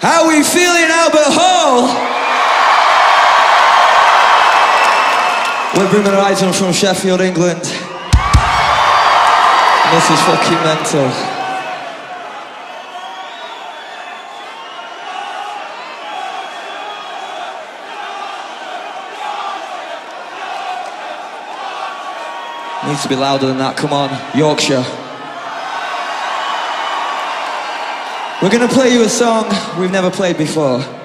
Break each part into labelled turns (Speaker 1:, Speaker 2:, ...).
Speaker 1: How we feeling, Albert Hall? We're Brim Horizon from Sheffield, England. And this is fucking mental. Needs to be louder than that, come on, Yorkshire. We're gonna play you a song we've never played before.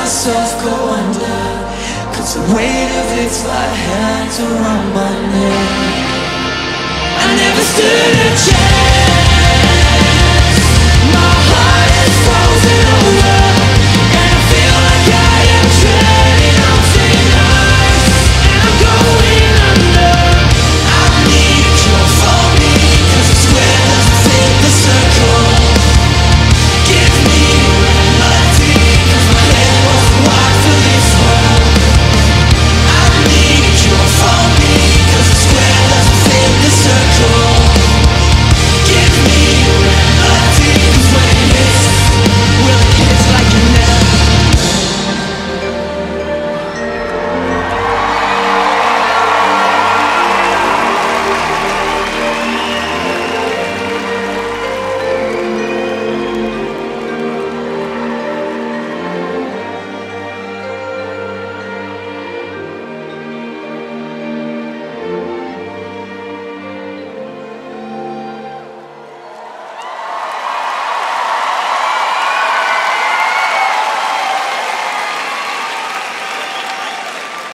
Speaker 1: myself go under. Cause the weight of it's like hands around my neck. I never stood a chance.